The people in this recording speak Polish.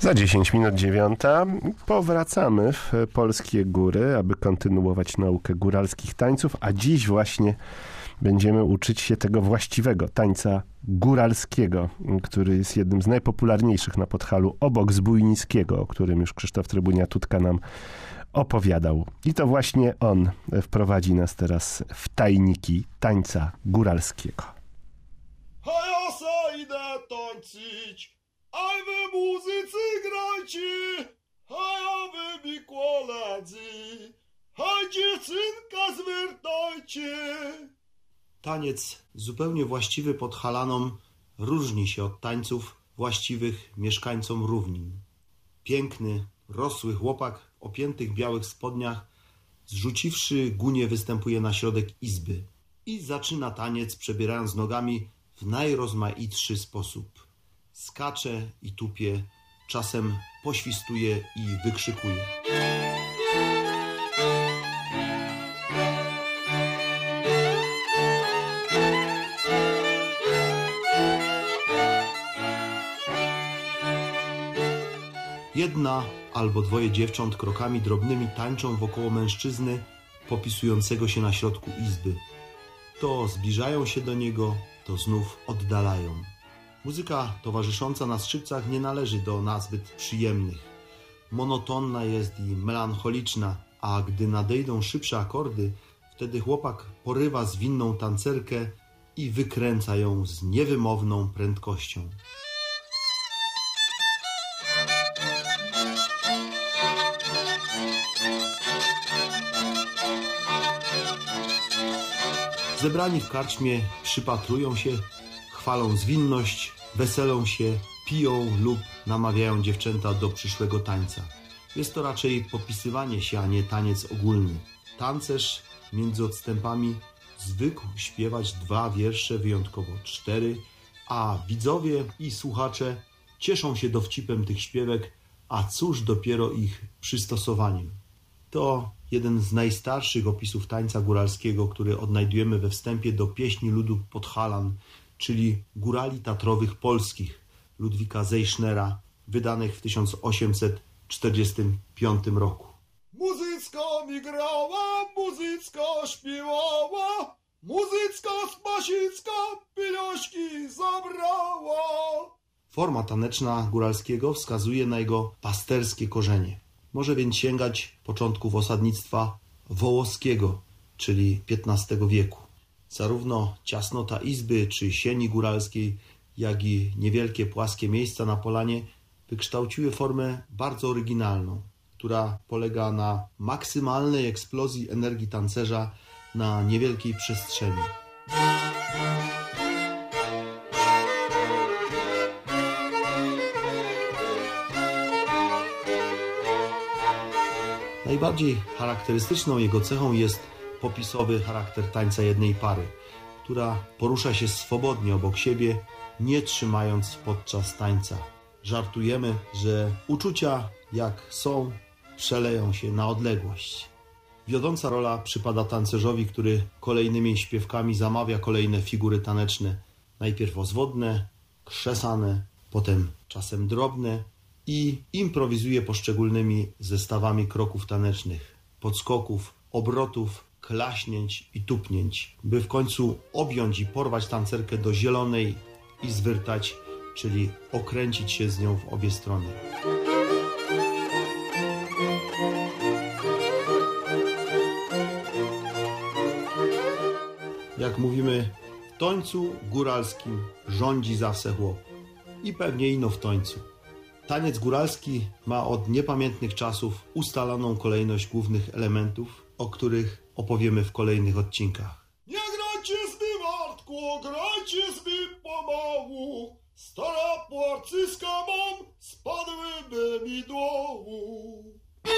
Za 10 minut dziewiąta powracamy w polskie góry, aby kontynuować naukę góralskich tańców, a dziś właśnie będziemy uczyć się tego właściwego tańca góralskiego, który jest jednym z najpopularniejszych na Podhalu, obok zbójnickiego, o którym już Krzysztof Trybunia-Tutka nam opowiadał. I to właśnie on wprowadzi nas teraz w tajniki tańca góralskiego. A ja idę tańczyć, a wy muzycy grajcie, a ja wy mi koledzy, a dziewczynka zwiertajcie. Taniec zupełnie właściwy podhalanom różni się od tańców właściwych mieszkańcom równin. Piękny, rosły chłopak w opiętych białych spodniach, zrzuciwszy gunie, występuje na środek izby i zaczyna taniec, przebierając nogami w najrozmaitszy sposób. Skacze i tupie, czasem poświstuje i wykrzykuje. Jedna albo dwoje dziewcząt krokami drobnymi tańczą wokoło mężczyzny popisującego się na środku izby. To zbliżają się do niego, to znów oddalają. Muzyka towarzysząca na skrzypcach nie należy do nazbyt przyjemnych. Monotonna jest i melancholiczna, a gdy nadejdą szybsze akordy, wtedy chłopak porywa zwinną tancerkę i wykręca ją z niewymowną prędkością. Zebrani w karczmie przypatrują się, chwalą zwinność, weselą się, piją lub namawiają dziewczęta do przyszłego tańca. Jest to raczej popisywanie się, a nie taniec ogólny. Tancerz między odstępami zwykł śpiewać dwa wiersze, wyjątkowo cztery, a widzowie i słuchacze cieszą się dowcipem tych śpiewek, a cóż dopiero ich przystosowaniem. To jeden z najstarszych opisów tańca góralskiego, który odnajdujemy we wstępie do pieśni ludu Podhalan, czyli górali tatrowych polskich Ludwika Zeichnera, wydanych w 1845 roku. Muzyczka mi grała, muzyczka śpiewała, muzyczka spasicka pieniążki zabrała. Forma taneczna góralskiego wskazuje na jego pasterskie korzenie. Może więc sięgać początków osadnictwa wołoskiego, czyli XV wieku. Zarówno ciasnota izby czy sieni góralskiej, jak i niewielkie płaskie miejsca na polanie wykształciły formę bardzo oryginalną, która polega na maksymalnej eksplozji energii tancerza na niewielkiej przestrzeni. Najbardziej charakterystyczną jego cechą jest popisowy charakter tańca jednej pary, która porusza się swobodnie obok siebie, nie trzymając podczas tańca. Żartujemy, że uczucia jak są, przeleją się na odległość. Wiodąca rola przypada tancerzowi, który kolejnymi śpiewkami zamawia kolejne figury taneczne. Najpierw ozwodne, krzesane, potem czasem drobne i improwizuje poszczególnymi zestawami kroków tanecznych, podskoków, obrotów, klaśnięć i tupnięć, by w końcu objąć i porwać tancerkę do zielonej i zwyrtać, czyli okręcić się z nią w obie strony. Jak mówimy, w tońcu góralskim rządzi zawsze chłop. I pewnie ino w tońcu. Taniec góralski ma od niepamiętnych czasów ustaloną kolejność głównych elementów, o których opowiemy w kolejnych odcinkach. Nie grajcie z nim, Artku, grajcie z pomału. Stara porcyska mam, spadłyby mi dołu.